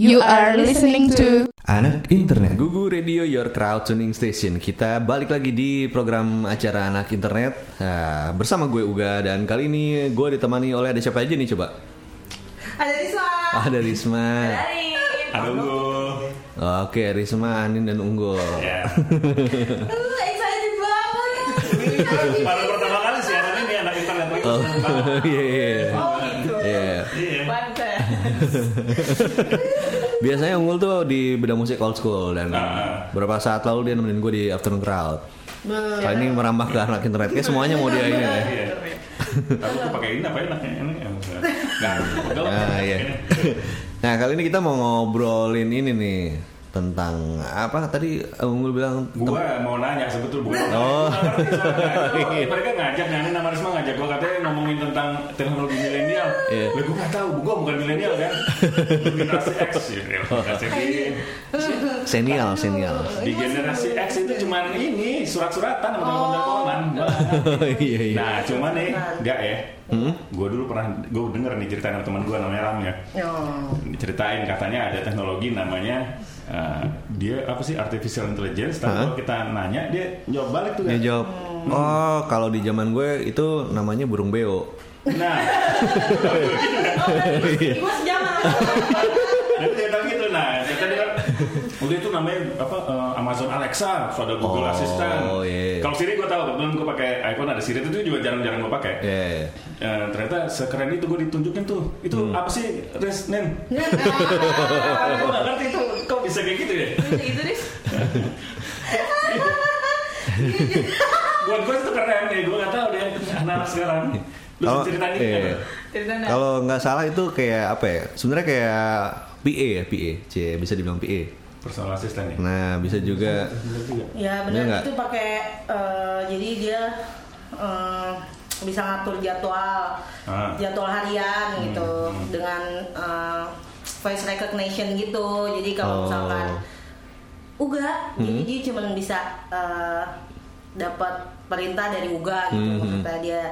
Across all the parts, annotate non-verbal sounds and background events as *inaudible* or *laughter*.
You are listening to Anak Internet Gugu Radio Your Crowd Tuning Station Kita balik lagi di program acara Anak Internet Nah, Bersama gue Uga Dan kali ini gue ditemani oleh ada siapa aja nih coba Ada Risma. Ada Risma Ada Unggul. Oke Risma, Anin dan Unggul. *laughs* Uh, excited banget. Baru pertama kali siaran ini anak internet lagi. Oh *laughs* iya iya Oh gitu. Iya. *laughs* Biasanya Unggul tuh di bidang musik old school Dan Ah. beberapa saat lalu dia nemenin gue di Afternoon Crowd Kali ini merambah ke anak internet Kayak semuanya mau dia ini ya Iya. Aku tuh pakai ini apa enaknya ini? Nah. *laughs* Nah, iya. nah kali ini kita mau ngobrolin ini nih tentang apa tadi Unggul bilang Gua mau nanya sebetul bukan. Oh. Iya. *laughs* Mereka ngajak nih, Ani nama Risma ngajak gua katanya ngomongin tentang teknologi milenial. Iya. Lah gua nggak tahu, gua bukan milenial kan. Generasi X *laughs* ya. Senial senial. di generasi X itu cuman ini surat-suratan sama telepon-teleponan. *laughs* iya iya. Nah, cuman nih, enggak ya. Gue dulu pernah, gue denger nih cerita sama teman gue namanya Ram ya. Oh. Ceritain katanya ada teknologi namanya uh, dia apa sih artificial intelligence. Tapi kalau kita nanya dia jawab balik tuh Dia kan. jawab, oh kalau di zaman gue itu namanya burung beo. Nah, Ibu *laughs* sejaman. *laughs* dia cerita gitu. Nah, cerita dia *laughs* udah itu namanya apa uh, Amazon Alexa, so ada Google Oh, Assistant. iya. Kalau Siri gue tahu, kebetulan gue pakai iPhone ada Siri itu juga jarang-jarang gue pakai. Iya. Eh, ternyata sekeren itu gue ditunjukin tuh itu Hmm. apa sih res nen *laughs* gue gak ngerti itu kok bisa kayak gitu ya Gitu Riz. *laughs* buat gue itu keren nih gue gak tahu deh anak-anak sekarang lu Kalau ceritain ini kalau nggak salah itu kayak apa ya? Sebenarnya kayak PA ya PA, C bisa dibilang PA. personal assistant nih Nah bisa juga. Ya Iya benar itu pakai eh, jadi dia eh, bisa ngatur jadwal Ah. jadwal harian gitu hmm. dengan eh, voice recognition gitu. Jadi Oh. kalau misalkan Uga, jadi Hmm. dia cuma bisa eh, dapat perintah dari Uga gitu. Hmm, hmm. Maksudnya dia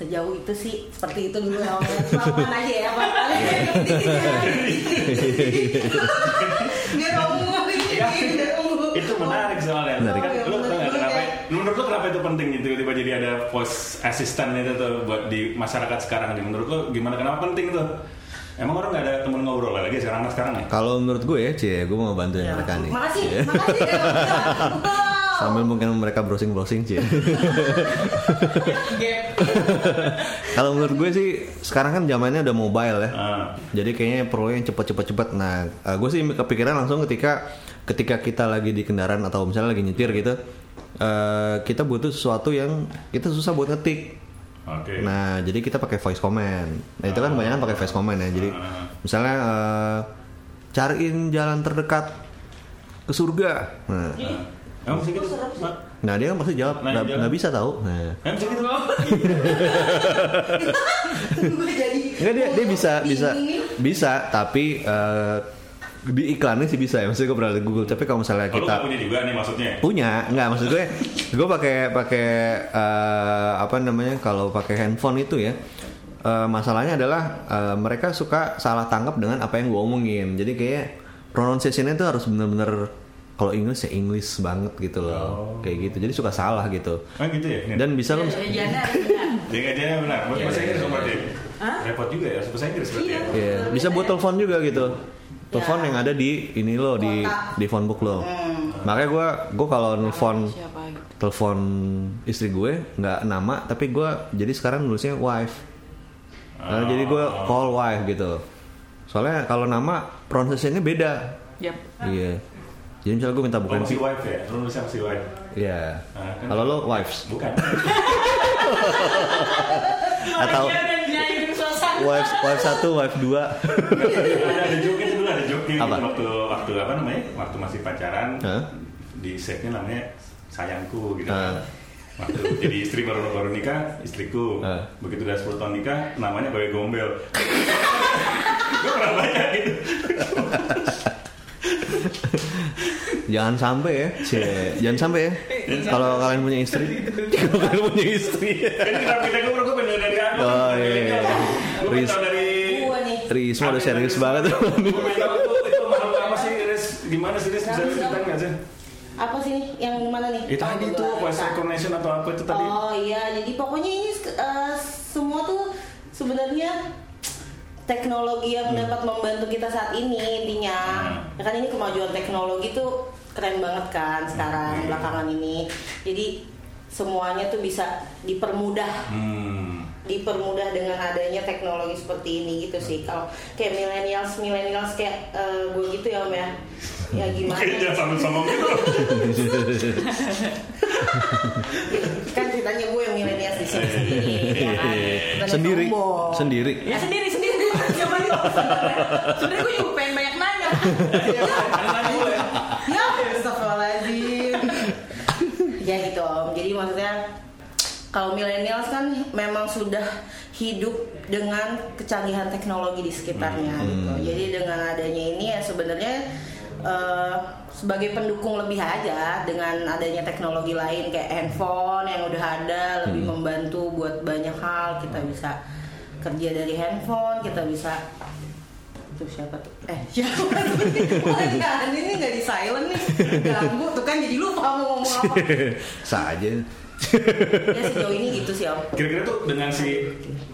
sejauh itu sih seperti itu dulu awalnya Selamat aja ya Pak. *laughs* Biar ngomong itu menarik soalnya Menarik. Kan lu tau nggak Dulu kenapa ya. menurut lu kenapa itu penting gitu tiba-tiba jadi ada voice assistant itu tuh buat di masyarakat sekarang nih menurut lu gimana kenapa penting tuh emang orang nggak ada temen ngobrol lagi sekarang sekarang ya Kalau menurut gue ya, C, gue mau bantuin Ya, mereka nih. Makasih, Iya. makasih. *laughs* Sambil mungkin mereka browsing browsing *laughs* C. Kalau menurut gue sih sekarang kan zamannya udah mobile ya. Ah. Jadi kayaknya perlu yang cepet-cepet-cepet. Nah, eh, gue sih kepikiran langsung ketika ketika kita lagi di kendaraan atau misalnya lagi nyetir gitu, eh, kita butuh sesuatu yang kita susah buat ngetik. oke Nah, jadi kita pakai voice command. Nah, itu kan banyak pakai voice command ya. Jadi Ah. misalnya eh, cariin jalan terdekat ke surga. Nah, emang sih gitu? Nah dia kan pasti jawab Nah, nggak nggak bisa tahu. Nah, emang sih gitu? *laughs* Gue jadi Enggak dia dia bisa bisa bisa tapi eh, di iklannya sih bisa ya. Maksudnya gue pernah di Google tapi kalau misalnya Oh, kita nggak punya juga nih maksudnya? Punya. Nggak maksud gue gue pakai pakai eh, apa namanya kalau pakai handphone itu ya eh, masalahnya adalah eh, mereka suka salah tangkap dengan apa yang gue omongin. Jadi kayak pronunciation-nya itu harus bener-bener kalau Inggris ya English banget gitu loh Oh. kayak gitu jadi suka salah gitu ah gitu ya dan bisa lo Ya, jadi *laughs* benar buat bahasa Inggris berarti repot juga ya bahasa Inggris berarti ya Iya, bisa buat telepon juga gitu. Telepon Ya. yang ada di ini lo di di phone book lo. Hmm. Makanya gue gue kalau nelfon telepon istri gue nggak nama tapi gue jadi sekarang nulisnya wife. Nah, jadi gue call wife gitu. Soalnya kalau nama pronunciation-nya beda. Yap. Iya. Jadi misalnya gue minta Oh, bukan masih wife ya? Lu nulisnya masih wife? Iya. Ah, kan. Kalau lo wives Bukan. atau suasana. wife wife satu wife dua. ada ada joke itu dulu, ada joke gitu Apa? waktu waktu apa namanya? Waktu masih pacaran. Hah? Di setnya namanya sayangku gitu. Ah. Waktu jadi istri baru baru nikah, istriku. Ah. Begitu udah 10 tahun nikah, namanya bayi gombel. *laughs* Gue pernah baca gitu. Jangan sampai ya, Cie. jangan sampai ya. *laughs* Kalau kalian punya istri, kalau kalian punya istri. Kita kita gue gue bener dari. Oh, iya. Riz. tahu dari Gua nih. Risma udah serius banget. Gimana sih Des? Bisa ceritain nggak sih? Apa sih nih? Yang mana nih? Itu tadi tuh dua. voice recognition atau apa itu tadi? Oh iya, jadi pokoknya ini eh, semua tuh sebenarnya teknologi yang dapat membantu kita saat ini intinya. Hmm. Ya kan ini kemajuan teknologi tuh keren banget kan sekarang Hmm. belakangan ini. Jadi semuanya tuh bisa dipermudah. Hmm. dipermudah dengan adanya teknologi seperti ini gitu sih. Kalau kayak millennials millennials kayak gue gitu ya om ya. Ya *laughs* gimana Kayaknya sama-sama gitu. *laughs* kan ceritanya gue yang milenial di sini sendiri *laughs* ya kan? Bukan sendiri. sombong. sendiri. Ya sendiri sendiri. Nih sebenarnya gue juga pengen banyak nanya ya astagfirullahaladzim ya gitu om jadi maksudnya kalau millennials kan memang sudah hidup dengan kecanggihan teknologi di sekitarnya gitu. Jadi dengan adanya ini ya sebenarnya eh, sebagai pendukung lebih aja dengan adanya teknologi lain kayak handphone yang udah ada lebih membantu buat banyak hal. Kita bisa kerja dari handphone kita bisa itu siapa tuh? Eh *laughs* siapa tuh? Ini nggak di silent nih. Ganggu tuh kan jadi lupa mau ngomong apa. *laughs* Saja *laughs* ya sejauh ini gitu sih om Kira-kira tuh dengan si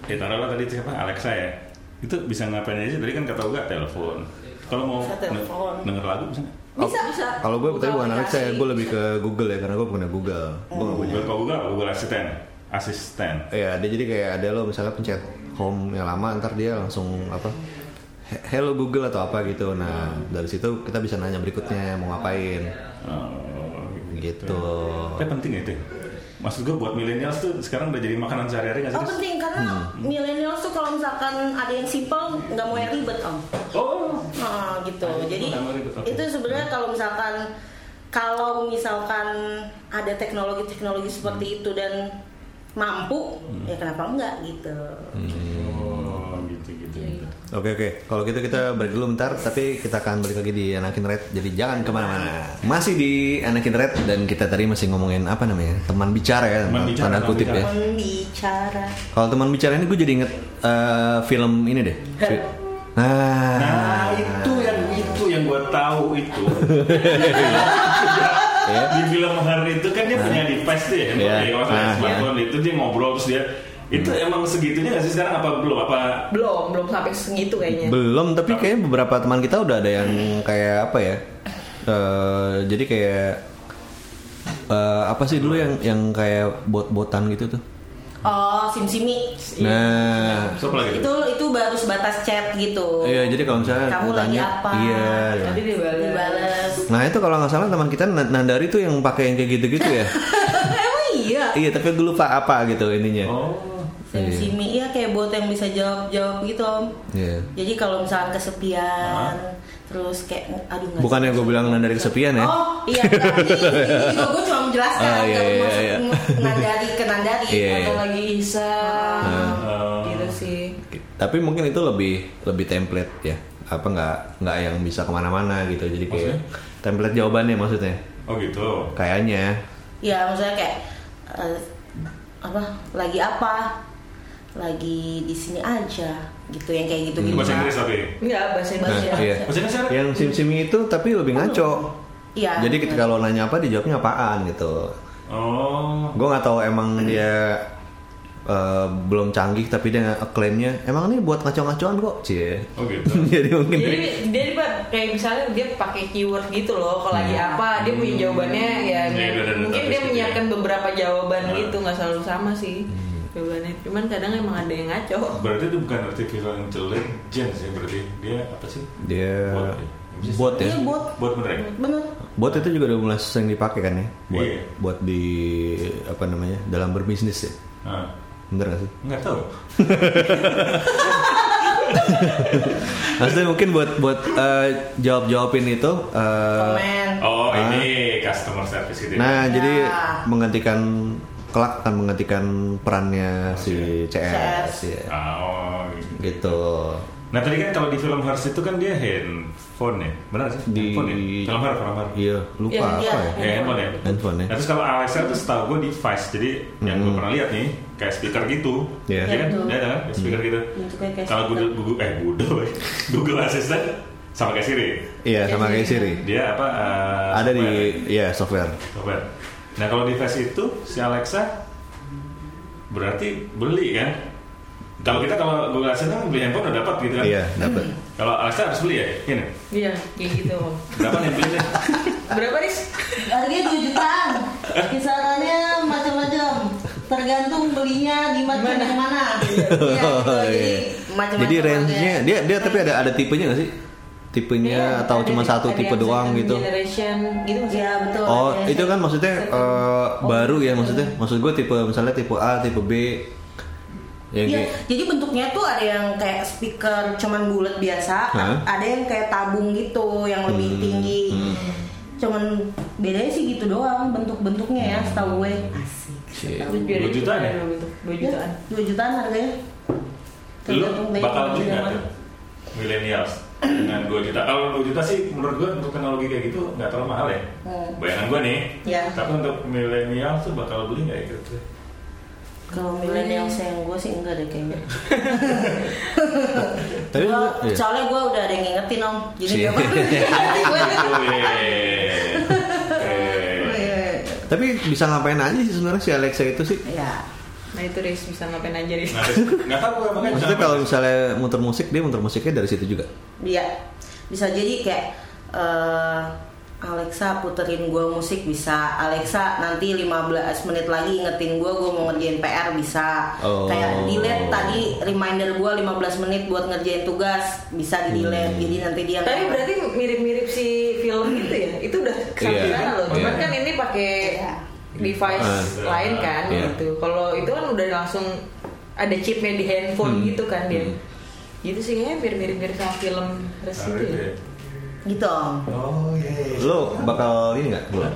ya taruhlah tadi siapa Alexa ya. Itu bisa ngapain aja tadi kan kata Uga telepon. Kalau mau denger lagu bisa bisa bisa kalau gue tadi bukan Alexa ya gue lebih ke Google ya karena gue punya Google gue gak punya Google kalau Google apa? Google Assistant. Asisten. Iya, dia jadi kayak ada lo misalnya pencet home yang lama, ntar dia langsung apa? "He- Hello Google atau apa gitu. Nah dari situ kita bisa nanya berikutnya mau ngapain, Oh, gitu. Tapi penting itu. ya? Maksud gue buat millennials tuh sekarang udah jadi makanan sehari-hari nggak sih? Oh penting karena millennials tuh kalau misalkan ada yang simpel nggak mau yang ribet om. Oh, Nah gitu. Jadi ribet, oke. itu sebenarnya kalau misalkan kalau misalkan ada teknologi-teknologi seperti itu dan mampu ya kenapa enggak gitu. gitu. Oke oke, kalau gitu kita break dulu bentar, tapi kita akan balik lagi di Anakin Red. Jadi jangan ke mana-mana. Masih di Anakin Red dan kita tadi masih ngomongin apa namanya teman bicara ya, Teman bicara, tanda teman kutip bicara. ya. Pembicara. Kalau teman bicara ini gue jadi inget eh, film ini deh. Nah, Nah itu yang itu yang gue tahu itu. *laughs* Ya. Di film hari itu kan dia punya device tuh ya, Iya. yeah. Ah, smartphone itu dia ngobrol terus dia itu emang segitunya nggak sih sekarang apa belum apa Belum, belum sampai segitu kayaknya. Belum, tapi kayaknya beberapa teman kita udah ada yang kayak apa ya? eh jadi kayak eh, apa sih dulu yang yang kayak bot-botan gitu tuh? Oh, simsimi. Nah, lagi? Itu itu baru sebatas chat gitu. iya jadi kalau misalnya Kamu mau lagi tanya, apa? iya. iya. Nanti dibales. Dibales. Nah itu kalau nggak salah teman kita Nandari tuh yang pakai yang kayak gitu-gitu ya? *laughs* Emang iya. iya, tapi gue lupa apa gitu ininya. Oh, Simsimi iya kayak bot yang bisa jawab-jawab gitu om. Iya. Jadi kalau misalkan kesepian, terus kayak aduh nggak Bukannya sih, gue bilang Nandari kesepian ya? Oh iya, juga *laughs* gue cuma menjelaskan, Ah, iya, iya, iya. nandari ke nandari. Iya, Atau iya. lagi Isa, Oh. gitu sih. Tapi mungkin itu lebih lebih template ya. Apa nggak nggak yang bisa ke mana-mana gitu. Jadi kayak template jawabannya maksudnya. oh gitu. Kayaknya. Ya maksudnya kayak eh, apa? Lagi apa? Lagi di sini aja, gitu yang kayak gitu gitu. Bahasa Inggris tapi. Enggak bahasa Nah, Indonesia. iya. Bahasa Inggris? Yang sim-simi itu tapi lebih ngaco. Iya. Jadi ketika kalau nanya apa dijawabnya apaan gitu. Oh. Gue nggak tahu emang dia eh, belum canggih tapi dia klaimnya emang ini buat ngaco-ngacoan kok, cie. Oh gitu. *laughs* Jadi mungkin Jadi dia Pak, kayak misalnya dia pakai keyword gitu loh. Kalau lagi apa dia punya jawabannya ya. Iya, ada mungkin dia menyiapkan ya. beberapa jawaban Nah. gitu, nggak selalu sama sih jawabannya. Cuman kadang emang ada yang ngaco. Berarti itu bukan artificial intelligence ya berarti dia apa sih? dia Bot ya? bot ya. Iya bot, Buat bener ya? bener. Bot itu juga udah mulai sering dipakai kan ya buat Iya. buat di apa namanya dalam berbisnis ya. Nah, Bener gak sih? nggak tahu. *laughs* Maksudnya mungkin buat buat eh, jawab-jawabin itu eh, Komen. Oh Ah. ini customer service gitu. ya? Nah, Ya. jadi menggantikan kelak akan menggantikan perannya si CS, ya. Ah, oh, gitu. gitu. Nah tadi kan kalau di film Hearts itu kan dia handphone ya, benar sih? Di handphone ya? Film Hearts, film Hearts. Iya, lupa Iya, apa iya. ya? Ya, handphone ya. Handphone ya. Nah, terus kalau Alexa itu setahu gue device, jadi yang gue pernah lihat nih kayak speaker gitu. Iya. Iya kan? Ada kan? Kayak speaker gitu. Kayak Kalau. Google, Google eh Google, *laughs* Google Assistant sama kayak Siri. Iya, sama kayak Siri. Dia apa? eh, Ada di software. ya software. Software. Nah kalau device itu si Alexa berarti beli kan? Kalau kita kalau Google Assistant kan beli handphone udah dapat gitu kan? Iya, dapat. Kalau Alexa harus beli ya? Gini. Iya, kayak gitu. Berapa nih belinya? Berapa ris? Harganya 2 jutaan. Kisarannya macam-macam. Tergantung belinya di mana Mana? Iya, gitu. Oh, Jadi iya. macam-macam. Jadi range-nya dia dia tapi ada ada tipenya nggak sih? Tipenya Iya, atau ada cuma satu ada tipe yang doang gitu? Generation gitu? Iya betul. Oh, ada itu kan maksudnya eh, baru ya maksudnya. Maksud gue tipe misalnya tipe A, tipe B. Ya Iya, kayak jadi bentuknya tuh ada yang kayak speaker cuman bulat biasa, Hah? ada yang kayak tabung gitu yang lebih Hmm, tinggi. hmm. Cuman bedanya sih gitu doang bentuk-bentuknya ya, setahu gue. Asik. Dua itu jutaan ya? dua bentuk. Dua Ya, jutaan. 2 jutaan harganya. Lu bakal tuh? Millennials dengan 2 juta. Kalau 2 juta sih menurut gua untuk teknologi kayak gitu nggak terlalu mahal ya. Hmm. Bayangan gua nih. Ya. Tapi untuk milenial tuh bakal beli nggak ya gitu? Kalau milenial yang gue sih enggak deh kayaknya. *laughs* Tapi Gua, gua- iya. soalnya gue udah ada yang ngingetin om, jadi apa-apa. Oh, *laughs* iya. *laughs* Eh. Tapi bisa ngapain aja sih sebenarnya si Alexa itu sih? Ya, Nah itu ris bisa ngapain aja ris? Nah, nggak tahu gua makanya. Maksudnya kalau misalnya muter musik dia muter musiknya dari situ juga. dia bisa jadi kayak eh, Alexa puterin gue musik bisa Alexa nanti 15 menit lagi ingetin gue gue mau ngerjain PR bisa Oh. kayak delete tadi reminder gue 15 menit buat ngerjain tugas bisa di delete Hmm. jadi nanti dia Tapi berarti mirip-mirip si film itu ya? Itu udah sampai Iya, sana loh. Cuman iya. kan ini pakai Iya. Device Ah. lain kan Iya. gitu. Kalau itu kan udah langsung ada chipnya di handphone Hmm. gitu kan dia. Hmm. Gitu sih kayaknya mirip-mirip mirip sama film Res itu itu ya. ya. gitu om Oh iya. Lo bakal ini nggak? Lo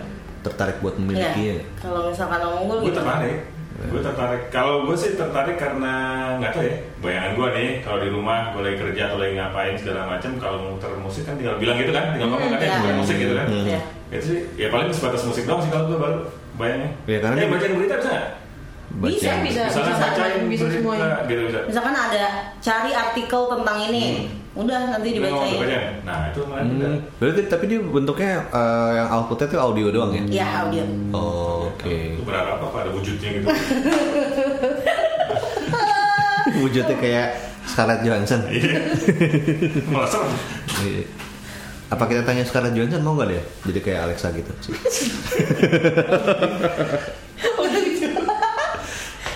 tertarik buat memiliki ya? kalau misalkan ngomong gue Gue gitu tertarik. Gue tertarik. Kalau gue sih tertarik karena nggak tahu ya. Bayangan gue nih, kalau di rumah gue lagi kerja atau lagi ngapain segala macam, kalau muter musik kan tinggal bilang gitu kan, tinggal ngomong kan ya, iya. muter musik gitu kan. Hmm. Iya. Itu sih, ya paling sebatas musik doang sih kalau gue baru bayangnya. Iya, karena eh, bacain berita bisa nggak? Bisa, Baca- bisa. Misalkan bacain bisa berita, semuanya. gitu bisa. misalkan ada cari artikel tentang ini udah nanti dibacain bacain. Nah itu malah Hmm, udah. berarti tapi dia bentuknya eh, yang outputnya tuh audio doang ya? ya audio Oh, Oke. Itu berharap apa ada wujudnya gitu. *laughs* Wujudnya kayak Scarlett Johansson. Iya. Malah serem. Iya. Apa kita tanya Scarlett Johansson mau nggak deh? Jadi kayak Alexa gitu.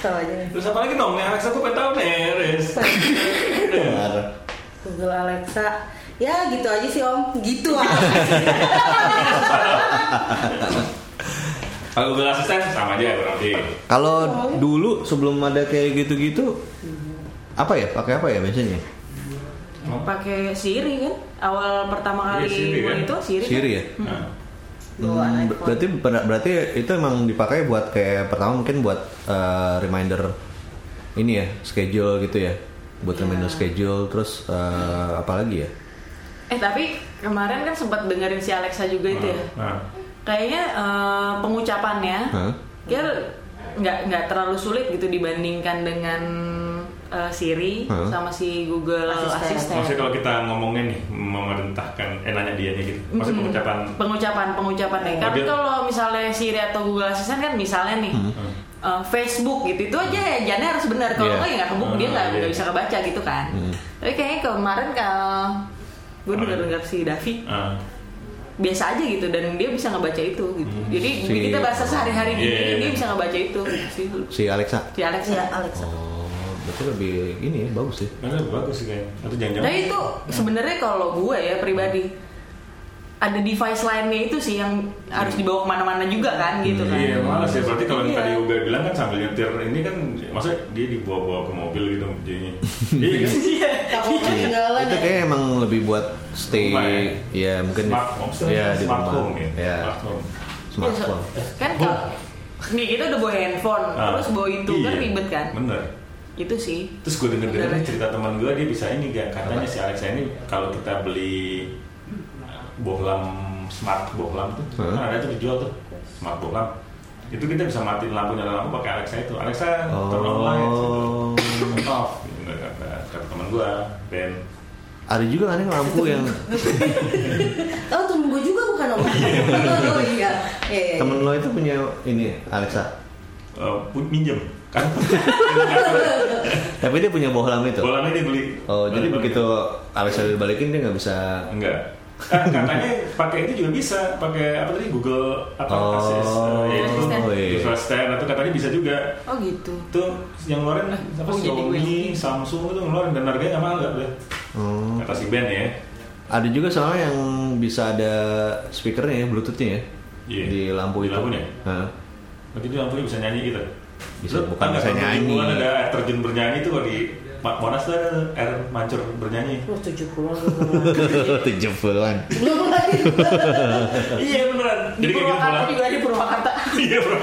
aja. Terus apa lagi dong? Nih Alexa gue pengen tahu nih, Riz. Google Alexa ya gitu aja sih om gitu ah Kalau Google Assistant sama aja berarti. Kalau dulu sebelum ada kayak gitu-gitu, apa ya? Pakai apa ya biasanya? Pakai Siri kan? Awal pertama Iya, kali Siri gua kan? itu Siri. Siri ya? Nah, Bawaan Hmm, berarti ber- berarti itu emang dipakai buat kayak pertama mungkin buat eh, reminder ini ya schedule gitu ya buat reminder schedule terus eh, apa lagi ya Eh tapi kemarin kan sempat dengerin si Alexa juga itu ya. Nah, Kayaknya eh, pengucapannya dia nggak nggak terlalu sulit gitu dibandingkan dengan eh, Siri Hah? sama si Google Asisten. Assistant. maksudnya kalau kita ngomongnya nih memerintahkan eh nanya dia nih gitu. Maksudnya Mm-mm. pengucapan pengucapan pengucapan nih. Oh, Kan dia- kalau misalnya Siri atau Google Assistant kan misalnya nih eh, Facebook gitu itu aja jangan harus benar kalau Iya. nggak ya nggak kebuk dia nggak iya. nggak bisa kebaca gitu kan. Hmm. Tapi kayaknya kemarin kalau gue Ah. dengar dengar si Davi ah, biasa aja gitu dan dia bisa ngebaca itu gitu. Jadi Si- kita bahasa sehari-hari Iya, gini iya. dia bisa ngebaca itu si, si Alexa si Alexa. ya Alexa oh berarti lebih ini ya bagus sih Nah, bagus sih kayaknya. Atau jangan-jangan. Nah itu sebenarnya kalau gue ya pribadi ada device lainnya itu sih yang harus dibawa ke mana-mana juga kan gitu kan. Iya, malas ya. Berarti kalau Iya. tadi Uga bilang kan sambil nyetir ini kan, maksudnya dia dibawa-bawa ke mobil gitu jadinya. Iya kan? Iya. ketinggalan itu ya kayak emang lebih buat stay Rumah ya? ya mungkin Smart home, ya di smart rumah home ya. ya Smart home. smartphone kan kalau nih kita udah bawa handphone Ah, terus bawa itu kan iya, ribet kan Bener. Itu sih. Terus gue denger denger cerita teman gue dia bisa ini gak katanya si Alexa ini kalau kita beli bohlam smart bohlam tuh Hah? kan ada tuh dijual tuh smart bohlam itu kita bisa matiin lampu nyala lampu pakai Alexa itu. Alexa turn on lights oh turn off gitu kata, kata teman gue Ben. Ada juga kan yang lampu yang Oh temen gue juga bukan om. *laughs* oh iya. Iya, iya. temen lo itu punya ini Alexa. Eh, pun minjem kan *laughs* Tapi dia punya bohlam itu. bolanya dia beli Oh, jadi begitu Alexa dibalikin dia nggak bisa. enggak Ah, katanya pakai itu juga bisa pakai apa tadi Google apa Oh, eh, ya itu Assistant. iya. Google Assistant itu katanya bisa juga Oh gitu. tuh yang ngeluarin apa Oh, gue Xiaomi, Samsung itu ngeluarin dan harganya nggak mahal nggak udah Oh. kata si Ben ya Ada juga soalnya yang bisa ada speakernya ya, bluetoothnya ya. Iya. Di lampu Di itu. lampunya? Hah. Berarti dia lampunya bisa nyanyi gitu Bisa, Lu bukan bisa nyanyi. ada air terjun bernyanyi tuh kalau di Monas tuh ada air mancur bernyanyi Lu 70 an Tujuh puluhan. *laughs* Belum lagi. iya beneran Di jadi kayak gitu Purwakarta bola juga ada di Purwakarta. iya bro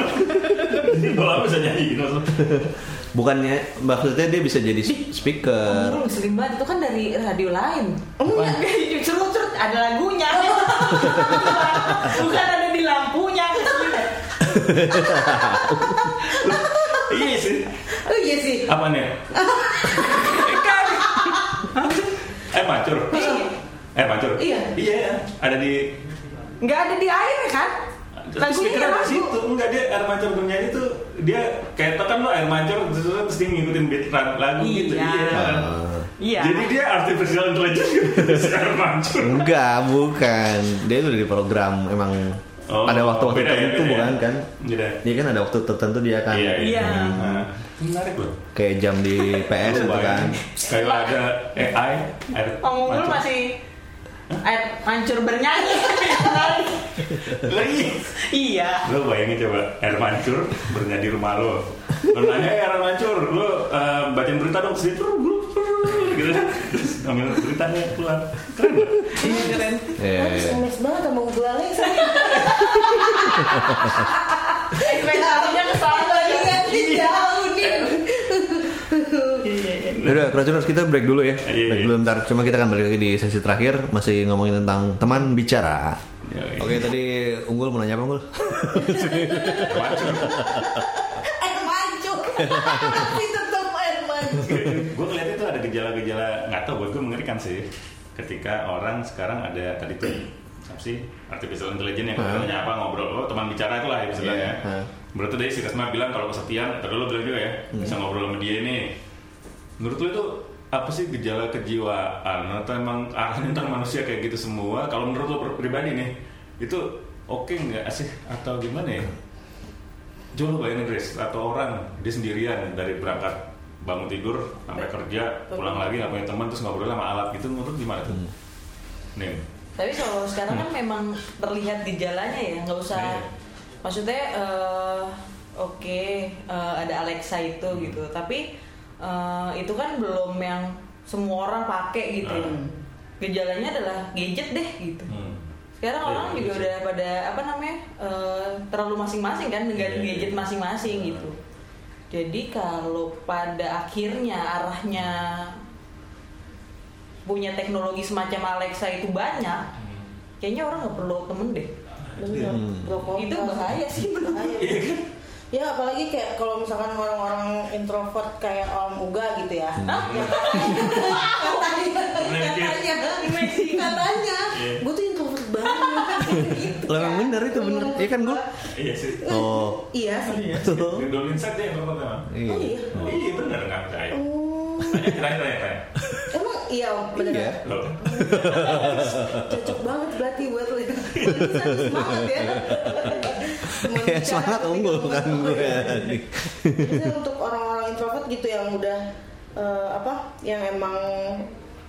*laughs* jadi bola bisa nyanyi gitu Bukannya maksudnya dia bisa jadi speaker. Oh, ngeselin banget itu kan dari radio lain. Enggak. *laughs* Terus ada lagunya. Bukan ada di lampunya. Iya sih Oh iya sih. apa nih Kan. eh mancur Iya. eh mancur Iya. iya ada di Nggak ada di air kan? Lagunya kan ada lagu. situ enggak dia air mancur bernyanyi tuh dia kayak tekan lo air mancur terus terus dia ngikutin beat lagu gitu Iya. iya Ah. Iya. jadi dia artificial intelligence gitu *laughs* air mancur Enggak, bukan. Dia itu dari program emang Oh, ada waktu-waktu beda tertentu beda ya. bukan kan? Beda. Dia kan ada waktu tertentu dia akan iya Iya. Nah, menarik loh kayak jam di PS itu kan. kayak ada AI air mancur. masih air mancur bernyanyi. *laughs* lagi iya. lo bayangin coba air mancur bernyanyi di rumah lo lo nanya "Eh, air mancur lo eh, bacain berita dong terus gitu terus ambil beritanya pulang keren? Iya keren. Iya, iya. emes banget sama Google Alexa. Ekspektasinya ke sana Iya, jauh nih. Udah, Crowdtuners kita break dulu ya. Iya, Break iya. dulu ntar. Cuma kita akan balik lagi di sesi terakhir masih ngomongin tentang teman bicara. Iya. Oke, tadi Unggul mau nanya apa Unggul? mancur Air mancur. *laughs* Tapi tetap air mancur. gue ngeliat itu ada gejala-gejala nggak tau buat gue mengerikan sih. Ketika orang sekarang ada tadi tuh apa sih artificial intelligence yang katanya apa ngobrol oh teman bicara itu lah ya istilahnya Iya, hah. berarti tadi si Resma bilang kalau kesepian tadi lo bilang juga ya bisa ngobrol sama dia ini menurut lo itu apa sih gejala kejiwaan? Atau emang arahnya tentang manusia kayak gitu semua? Kalau menurut lo pri- pribadi nih itu oke nggak sih? Atau gimana ya? Coba lo bayangin Grace, atau orang dia sendirian dari berangkat bangun tidur sampai kerja pulang lagi nggak punya teman terus ngobrol sama alat gitu menurut gimana tuh? Nih, Tapi kalau sekarang kan memang terlihat gejalanya ya, nggak usah. Iya. Maksudnya eh, oke eh, ada Alexa itu Hmm. gitu, tapi eh, itu kan belum yang semua orang pakai gitu. Hmm. Gejalanya adalah gadget deh gitu. hmm. Sekarang Iya, orang iya juga sih. udah pada apa namanya eh, terlalu masing-masing kan dengan Iya, iya. gadget masing-masing Hmm. gitu. Jadi kalau pada akhirnya arahnya punya teknologi semacam Alexa itu banyak, Hmm. kayaknya orang nggak perlu temen deh. Bener. Hmm. Itu bahaya sih Bahaya. Ya apalagi kayak kalau misalkan orang-orang introvert kayak Om Uga gitu ya. Hah? Yang katanya, katanya, katanya, katanya, Iya. gue tuh introvert banget. gitu Lah, emang kan. bener itu, bener. Iya kan, Gul? Iya sih. Oh. Iya sih. Tuh. Dolin set deh yang pertama. Iya. Oh iya. Iya bener nggak percaya. Oh, emang iya Om, bener. Iya. Cocok banget berarti buat ya. Bisa semangat ya. *laughs* Ya, semangat unggul kan gue. ya. Biasanya untuk orang-orang introvert gitu yang udah eh, apa yang emang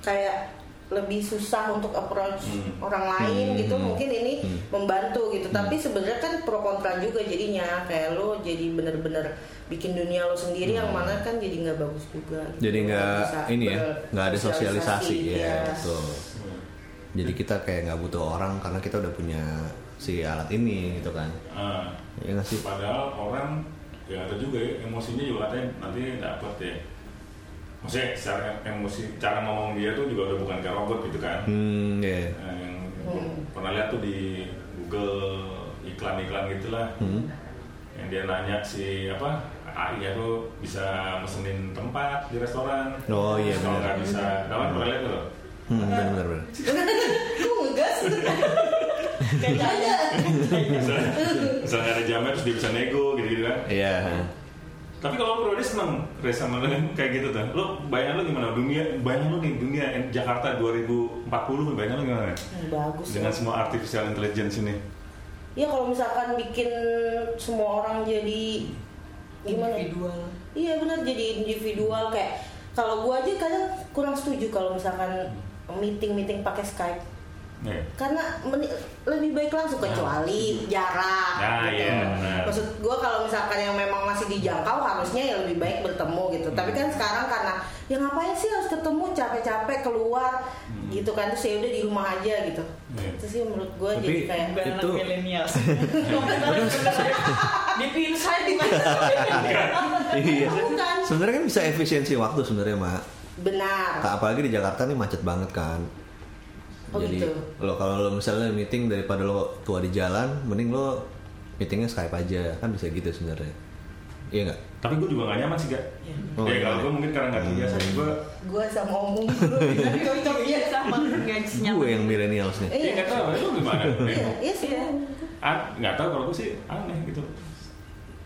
kayak lebih susah untuk approach Hmm. orang lain Hmm. gitu mungkin ini Hmm. membantu gitu tapi sebenarnya kan pro kontra juga jadinya kayak lo jadi bener-bener bikin dunia lo sendiri yang mana kan jadi nggak bagus juga gitu. Hmm. Jadi nggak ini ya, nggak ada sosialisasi ya, iya. betul. Jadi kita kayak nggak butuh orang karena kita udah punya si alat ini gitu kan. ah, Ya nggak sih? padahal orang ya ada juga ya emosinya juga katanya nanti dapet ya. Maksudnya secara emosi, cara ngomong dia tuh juga udah bukan kayak robot gitu kan. Hmm, ya. Nah, yang Hmm. pernah lihat tuh di Google iklan-iklan gitulah Hmm. yang dia nanya si apa AI nya tuh bisa mesenin tempat di restoran Oh, iya, kalau nggak bisa kawan pernah lihat tuh Hmm, benar benar. benar. Kok ngegas? *laughs* Kayaknya ada. misalnya, ada jamnya terus dia bisa nego gitu-gitu kan Iya. Tapi kalau lo pribadi seneng Res sama lo yang kayak gitu tuh lo bayangan lo gimana dunia bayangan lo nih dunia Jakarta 2040 bayangan lo gimana Hmm, Bagus ya. dengan semua artificial intelligence ini Ya kalau misalkan bikin semua orang jadi gimana? Individual. Iya benar jadi individual kayak kalau gua aja kadang kurang setuju kalau misalkan meeting meeting pakai Skype Nih. karena meni- lebih baik langsung kecuali jarak Nah, gitu. iya, benar. Maksud gua kalau misalkan yang memang masih dijangkau harusnya ya lebih baik bertemu gitu. Tapi kan sekarang karena ya ngapain sih harus ketemu capek-capek keluar gitu kan terus ya udah di rumah aja gitu. Iya. Itu sih menurut gua Tapi- jadi kayak Itu- milenial. *laughs* Dipilih saya di mana? Iya. Sebenarnya kan bisa efisiensi waktu sebenarnya, Mak. benar. Nah, apalagi di Jakarta nih macet banget kan. Oh, Jadi gitu. lo kalau lo misalnya meeting daripada lo tua di jalan, mending lo meetingnya Skype aja kan bisa gitu sebenarnya. Iya nggak? tapi gue juga gak nyaman sih gak Oh, ya kalau iya. gue mungkin karena gak terbiasa gue Gua sama omong dulu *laughs* tapi cocok Iya ya. sama nggak senyaman. Gue yang millennials nih. ya Iya. gak tau lo gimana Iya, iya sih. Ah, nggak tahu kalau gue sih aneh gitu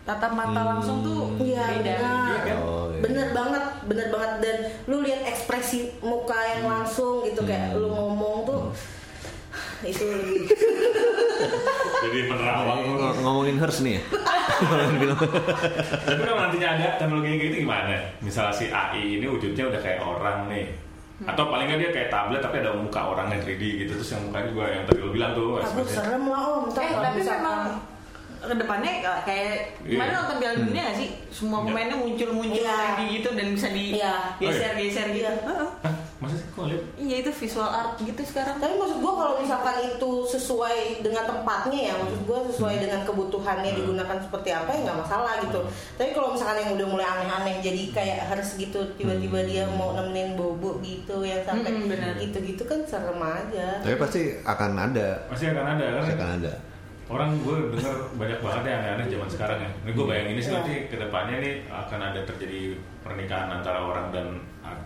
Tatap mata langsung tuh Iya beda. benar. kan? Oh, iya. Bener banget, bener banget dan lu lihat ekspresi muka yang langsung gitu kayak Hmm. lu ngomong tuh *sighs* itu lebih jadi penerawang Ng- ngomongin hers nih ya. *laughs* tapi kalau nantinya ada teknologi kayak gitu gimana misalnya si AI ini wujudnya udah kayak orang nih atau paling nggak dia kayak tablet tapi ada muka orangnya 3D gitu terus yang mukanya juga yang tadi lo bilang tuh aku serem lah om. Ntar Eh tapi memang ke depannya kayak gimana Iya. nonton Piala Dunia gak sih? Semua Iya. pemainnya muncul-muncul Iya. lagi gitu dan bisa di Iya. geser-geser gitu. Iya. Heeh. Hah, masa sih kok lihat Iya itu visual art gitu sekarang. Tapi maksud gua kalau misalkan itu sesuai dengan tempatnya ya, maksud gua sesuai dengan kebutuhannya Hmm. digunakan seperti apa ya nggak masalah gitu. Tapi kalau misalkan yang udah mulai aneh-aneh jadi kayak harus gitu tiba-tiba dia mau nemenin bobo gitu yang sampai benar. gitu-gitu kan serem aja. Tapi pasti akan ada. masih akan ada kan Pasti akan ada. Orang gue denger banyak banget ya aneh-aneh zaman sekarang ya ini gue bayangin ini sih Iya. nanti ke depannya nih akan ada terjadi pernikahan antara orang dan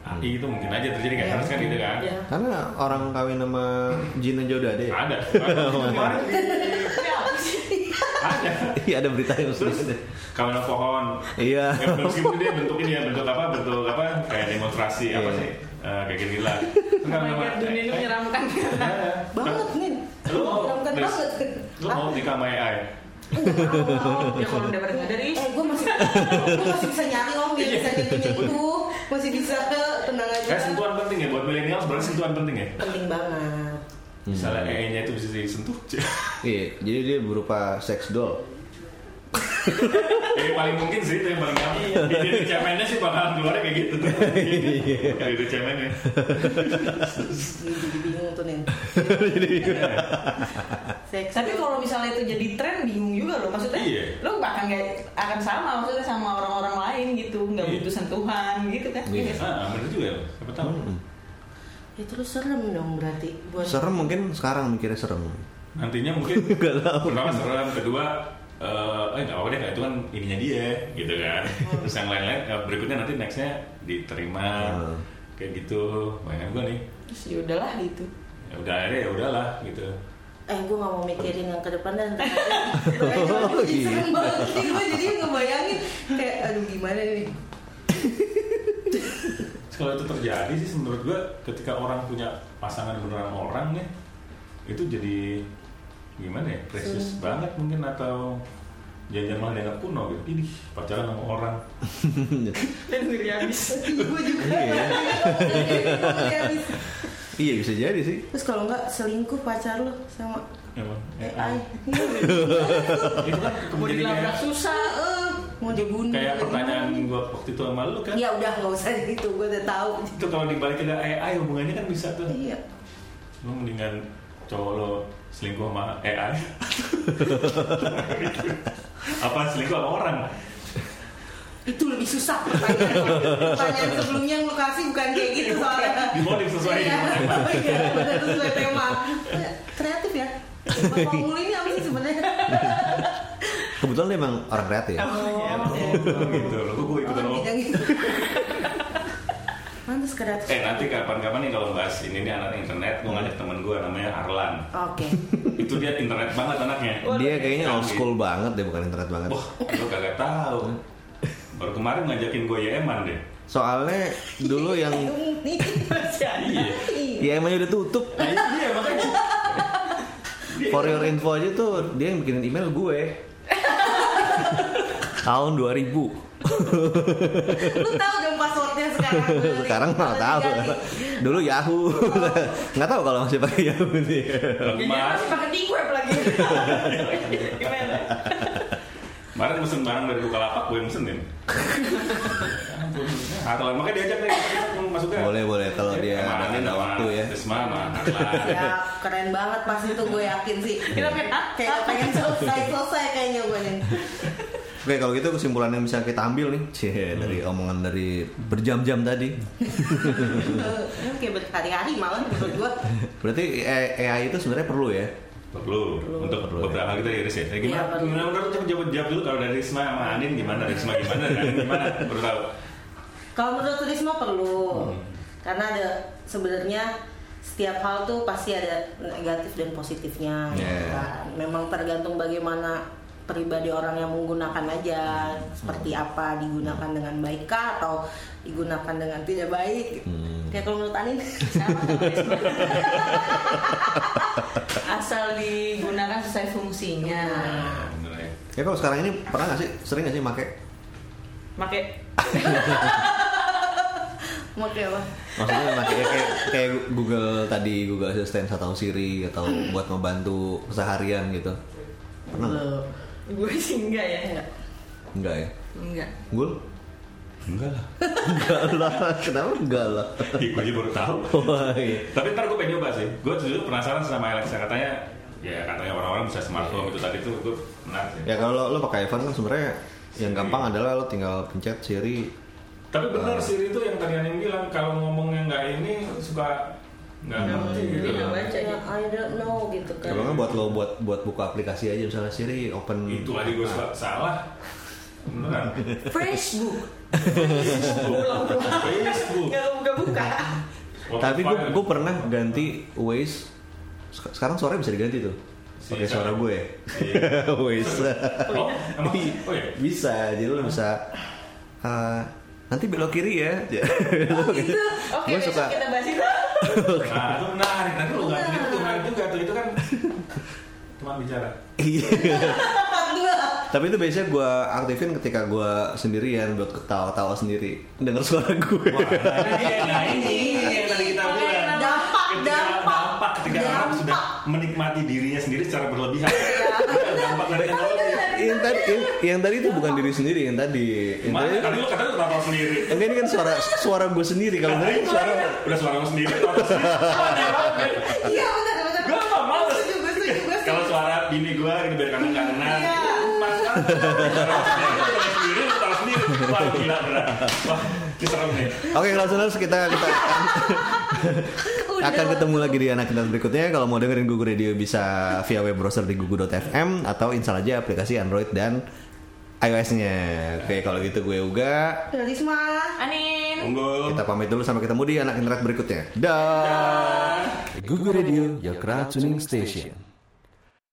AI itu mungkin aja terjadi kan Iya. harus kan gitu kan Iya. Karena orang kawin sama jin aja udah ada ya. ada kemarin *laughs* ada *laughs* Iya ada berita yang seperti itu. kawan pohon Iya. ya, meskipun dia bentuk ini ya bentuk apa bentuk apa kayak demonstrasi apa Iya. sih Eh, kayak gini lah Oh my god, dunia ini menyeramkan. Banget nih. lu Menyeramkan banget. Lu mau nikah sama AI ya kalau udah pada dari Eh, gue masih, gue masih bisa nyari om. Yang bisa nyentuh itu, masih bisa tenang aja. kayak sentuhan penting ya buat milenial sebenarnya sentuhan penting ya? Penting banget. misalnya AI-nya itu bisa disentuh. Iya, jadi dia berupa sex doll. *laughs* Eh paling mungkin sih itu yang paling gampang. Iya. Di di cemennya sih bakalan keluarnya kayak gitu. *laughs* Di di cemennya. Jadi bingung tuh nih. *laughs* Seks. Tapi kalau misalnya itu jadi tren bingung juga loh maksudnya. Iya. Lo bahkan nggak akan sama maksudnya sama orang-orang lain gitu, nggak Iya. butuh sentuhan gitu kan. Iya. Iya. Ah, bener juga ya. Siapa tahu. itu lu serem dong berarti buat Serem mungkin sekarang mikirnya serem. Nantinya mungkin Nggak tahu. pertama serem, kedua eh eh nggak apa-apa deh nggak, itu kan ininya dia gitu kan. Terus yang lain-lain eh, berikutnya nanti nextnya diterima Hmm. kayak gitu. Bayangan gua nih. Terus ya udahlah gitu. Ya udah akhirnya ya udahlah gitu. eh gue gak mau mikirin yang ke depan dan *laughs* Oh, Jadi serem gitu. banget gue jadi ngebayangin kayak aduh gimana nih kalau itu terjadi sih menurut gua ketika orang punya pasangan beneran orang nih itu jadi gimana ya? Precious banget mungkin atau jangan malah dianggap kuno gitu. Ini pacaran sama orang. *laughs* Dan ngeri habis. gue juga. Iya. Habis. *laughs* Iya bisa jadi sih. terus kalau nggak selingkuh pacar lo sama emang? AI *laughs* itu kan Mau dilabrak susah. Eh, mau dibunuh. Kayak pertanyaan gua waktu itu sama lu kan? Ya udah nggak usah gitu. Gue udah tahu. Itu kalau dibalik ke AI hubungannya kan bisa tuh. Iya. Lu mendingan cowok lo selingkuh sama AI *laughs* apa selingkuh sama orang? Itu lebih susah pertanyaan. Pertanyaan sebelumnya yang lu kasih bukan kayak gitu soalnya. Dimodif sesuai. Iya, benar sesuai tema. Kreatif ya? Mulu ini apa sih sebenarnya? Kebetulan dia emang orang kreatif. oh, Oh, gitu loh gua ikutan oh, lo bidang itu Pantes sekedar Eh nanti kapan-kapan nih kalau bahas ini nih anak internet, gue ngajak temen gue namanya Arlan. oke *laughs* Itu dia internet banget anaknya. Dia kayaknya old school banget deh, bukan internet banget. Wah, gue kagak tahu. *laughs* Baru kemarin ngajakin gue YM-an deh. Soalnya dulu *laughs* yang Iya. ya emangnya udah tutup. Nah, dia makanya. For your info aja tuh dia yang bikinin email gue. Tahun 2000. lu tahu passwordnya sekarang Beli. Sekarang nggak Kalau tahu. Dulu Yahoo. Nggak tahu kalau masih pakai Yahoo nih. Masih pakai web lagi. *laughs* Gimana? kemarin mesen barang dari Bukalapak gue yang mesenin. Atau makanya diajak deh, masuknya. Boleh boleh kalau dia Sama ada, ada waktu ya. Arlan. ya keren banget pas itu gue yakin sih Kita pengen ah, kayak pengen selesai selesai kayaknya gue nih Oke kalau gitu kesimpulan yang bisa kita ambil nih, cie dari omongan dari berjam-jam tadi. kayak berhari-hari malah menurut gue Berarti AI itu sebenarnya perlu ya. Perlu, untuk beberapa kita iris ya. Eh, gimana? perlu. Gimana menurut coba jawab jawab dulu kalau dari Risma sama Anin gimana? Risma gimana? Anin gimana? Tahu. Kalau menurut Risma perlu, Hmm. karena ada sebenarnya setiap hal tuh pasti ada negatif dan positifnya. gitu Yeah. kan. Memang tergantung bagaimana pribadi orang yang menggunakan aja, seperti apa digunakan dengan baik kah atau digunakan dengan tidak baik. gitu. Hmm. Kayak kalau menurut Anin. *laughs* *laughs* Asal digunakan sesuai fungsinya. Nah, bener ya. Kalau sekarang ini pernah nggak sih sering nggak sih make? Mau *laughs* kayak apa? Maksudnya make kayak, kayak, kayak Google tadi Google Assistant atau Siri atau *clears throat* buat membantu keseharian gitu. Pernah? Belum. Gue sih enggak ya. Enggak. Enggak ya? Enggak. Gul? Enggak lah. Enggak lah. Kenapa enggak lah? Ih, gue aja baru tahu. Wah, iya. Tapi ntar gue pengen nyoba sih. Gue jujur penasaran sama Alexa katanya. Ya katanya orang-orang bisa smartphone itu tadi tuh gue menarik sih. Ya kalau lo, lo pakai iPhone kan sebenarnya yang gampang adalah lo tinggal pencet Siri. Tapi benar Siri itu yang tadi Anin bilang kalau ngomongnya nggak ini suka nggak ngerti gitu. Tidak baca Ya. I don't know gitu kan. Kalau nggak buat lo buat buat buka aplikasi aja misalnya Siri open. Itu lagi gue suka salah. Beneran. Facebook. Facebook. Enggak buka-buka. Tapi gue gue pernah ganti Waze. Sek- Sekarang suaranya bisa diganti tuh. Pakai suara gue. Iya. *laughs* Waze. Oh, emang? Oh ya. bisa. Jadi lo bisa eh, nanti belok kiri ya. *laughs* Oke, Gue besok suka kita bahas itu. Nah, itu menarik. Nanti lu nggak itu menarik juga tuh. Itu kan teman bicara. Iya. Tapi itu biasanya gue aktifin ketika gue sendirian buat ketawa-tawa sendiri denger suara gue. Nah, ini yang tadi kita bilang. Dampak, Ketika dampak. ketika orang sudah menikmati dirinya sendiri secara berlebihan. Itu dampak dari teknologi. yang tadi yang, yang tadi itu bukan diri sendiri yang tadi. Yang Mana tadi tadi lu kata kenapa sendiri? Enggak ini kan suara suara gue sendiri kalau Nah, tadi suara udah suara lu sendiri. Iya benar benar. Gue males. Gue setuju. Kalau suara bini gue biar kamu nggak kenal. Iya. *laughs* Wah gila berat. Wah ini serem nih. Oke kalau saudara kita kita akan, akan ketemu lagi di anak kita berikutnya. Kalau mau dengerin Google Radio bisa via web browser di google.fm atau install aja aplikasi Android dan iOS-nya. Oke kalau gitu gue Uga. Risma. Anin. Unggul. Kita pamit dulu sampai ketemu di anak internet berikutnya. Dah. Google Radio, your crowd tuning station.